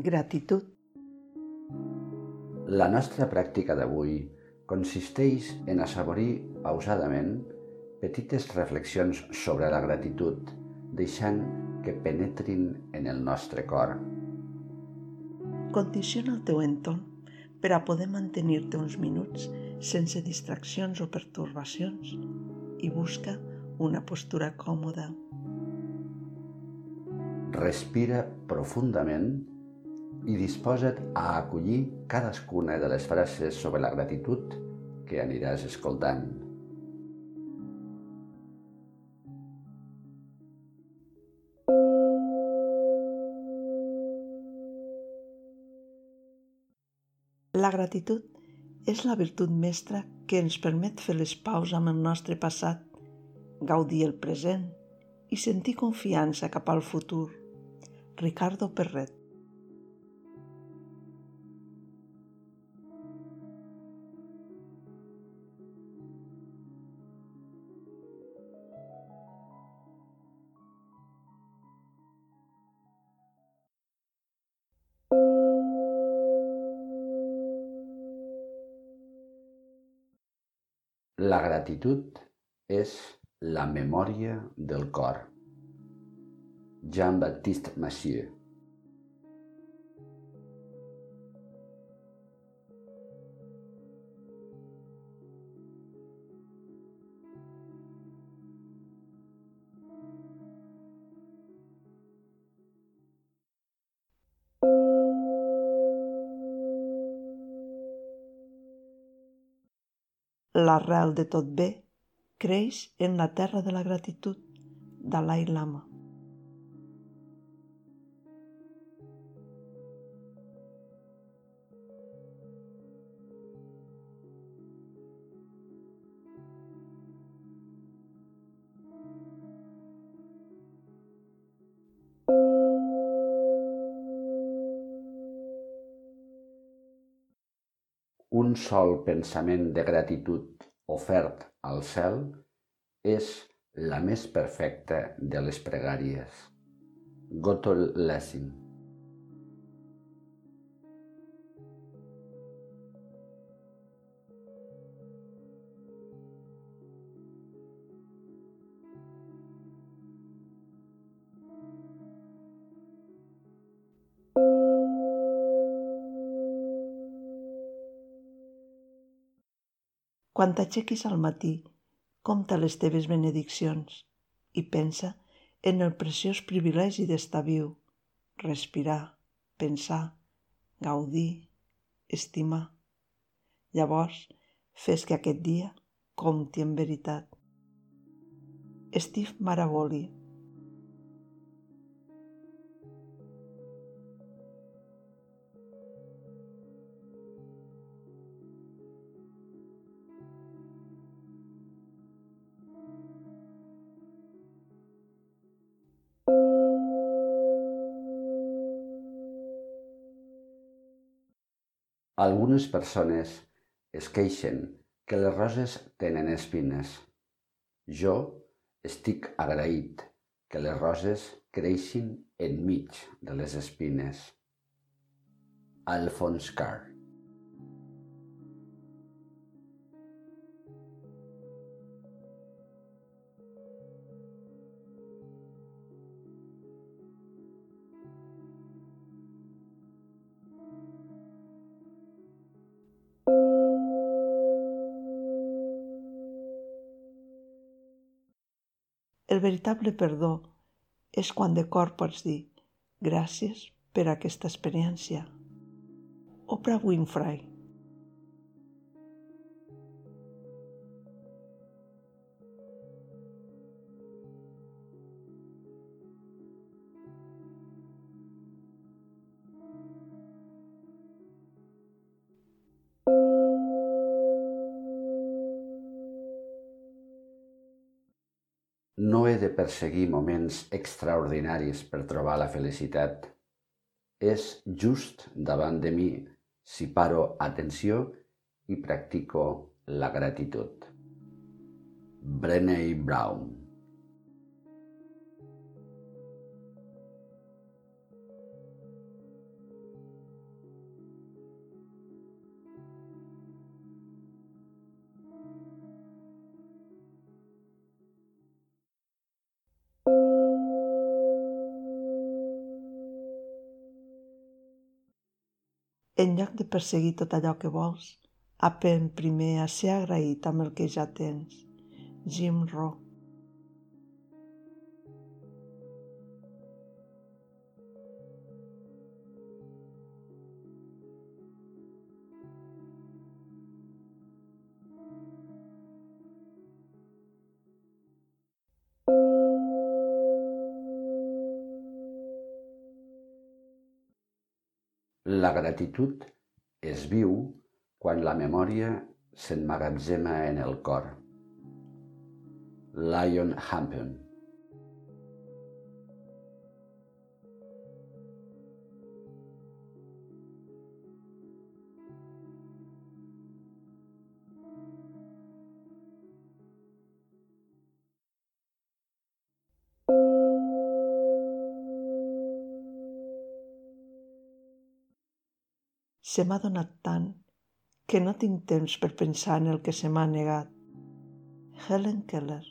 Gratitud. La nostra pràctica d'avui consisteix en assaborir pausadament petites reflexions sobre la gratitud, deixant que penetrin en el nostre cor. Condiciona el teu entorn per a poder mantenir-te uns minuts sense distraccions o pertorbacions i busca una postura còmoda. Respira profundament i disposa't a acollir cadascuna de les frases sobre la gratitud que aniràs escoltant. La gratitud és la virtut mestra que ens permet fer les paus amb el nostre passat, gaudir el present i sentir confiança cap al futur. Ricardo Perret La gratitud és la memòria del cor. Jean-Baptiste Massieu L'arrel de tot bé creix en la terra de la gratitud. Dalai Lama. Un sol pensament de gratitud ofert al cel és la més perfecta de les pregàries. Gotthold Lessing Quan t'aixequis al matí, compta les teves benediccions i pensa en el preciós privilegi d'estar viu, respirar, pensar, gaudir, estimar. Llavors, fes que aquest dia compti en veritat. Steve Maraboli Algunes persones es queixen que les roses tenen espines. Jo estic agraït que les roses creixin enmig de les espines. Alphonse Carr El veritable perdó és quan de cor pots dir gràcies per aquesta experiència. Oprah Winfrey de perseguir moments extraordinaris per trobar la felicitat. És just davant de mi si paro atenció i practico la gratitud. Brené Brown En lloc de perseguir tot allò que vols, aprèn primer a ser agraït amb el que ja tens. Jim Rohn La gratitud es viu quan la memòria s'emmagatzema en el cor. Lion Hampton Se m'ha donat tant que no tinc temps per pensar en el que se m'ha negat. Helen Keller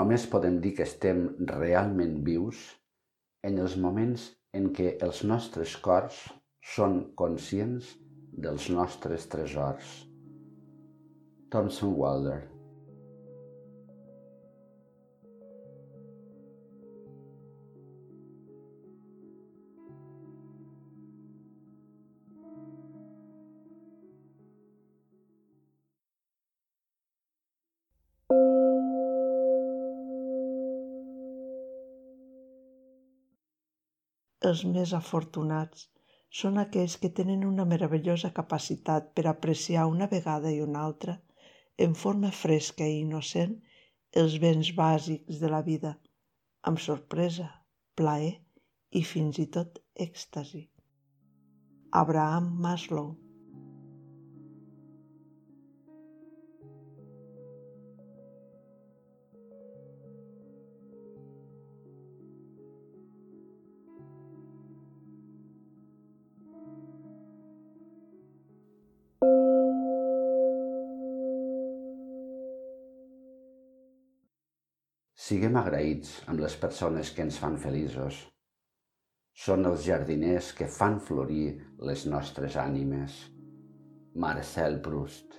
Només podem dir que estem realment vius en els moments en què els nostres cors són conscients dels nostres tresors. Thomson Wilder Els més afortunats són aquells que tenen una meravellosa capacitat per apreciar una vegada i una altra, en forma fresca i innocent, els béns bàsics de la vida, amb sorpresa, plaer i fins i tot èxtasi. Abraham Maslow Siguem agraïts amb les persones que ens fan feliços. Són els jardiners que fan florir les nostres ànimes. Marcel Proust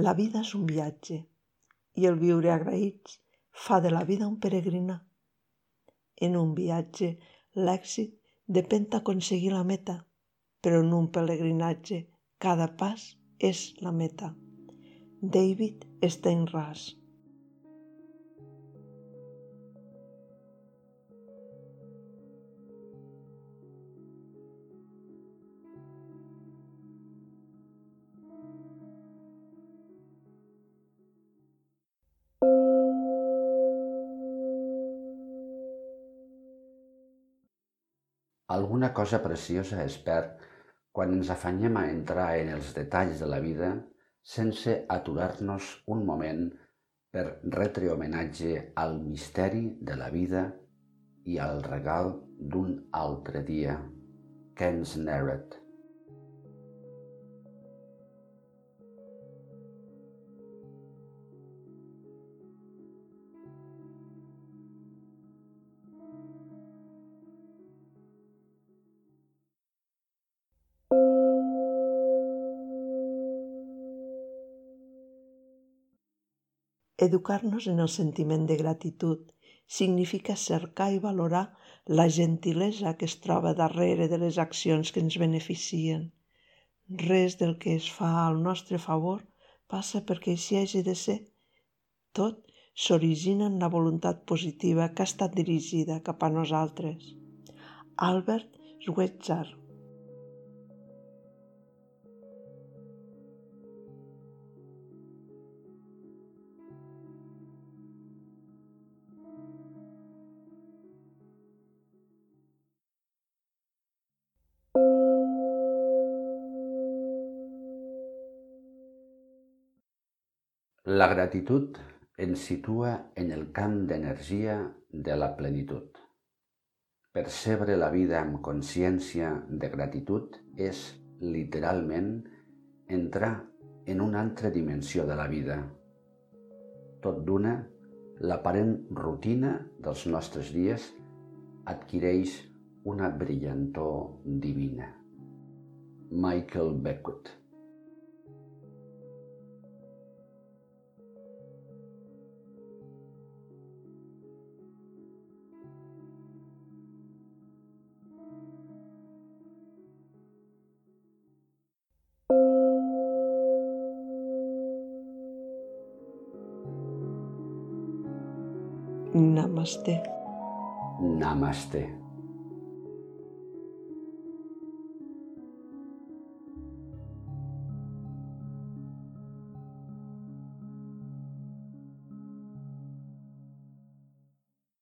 La vida és un viatge i el viure agraïts fa de la vida un peregrinar. En un viatge l'èxit depèn d'aconseguir la meta, però en un pelegrinatge cada pas és la meta. David Steinras Alguna cosa preciosa es perd quan ens afanyem a entrar en els detalls de la vida sense aturar-nos un moment per retre homenatge al misteri de la vida i al regal d'un altre dia. Kens Nerett Educar-nos en el sentiment de gratitud significa cercar i valorar la gentilesa que es troba darrere de les accions que ens beneficien. Res del que es fa al nostre favor passa perquè així hagi de ser. Tot s'origina en la voluntat positiva que ha estat dirigida cap a nosaltres. Albert Schweitzer La gratitud ens situa en el camp d'energia de la plenitud. Percebre la vida amb consciència de gratitud és, literalment, entrar en una altra dimensió de la vida. Tot d'una, l'aparent rutina dels nostres dies adquireix una brillantor divina. Michael Beckwith Namaste. Namaste.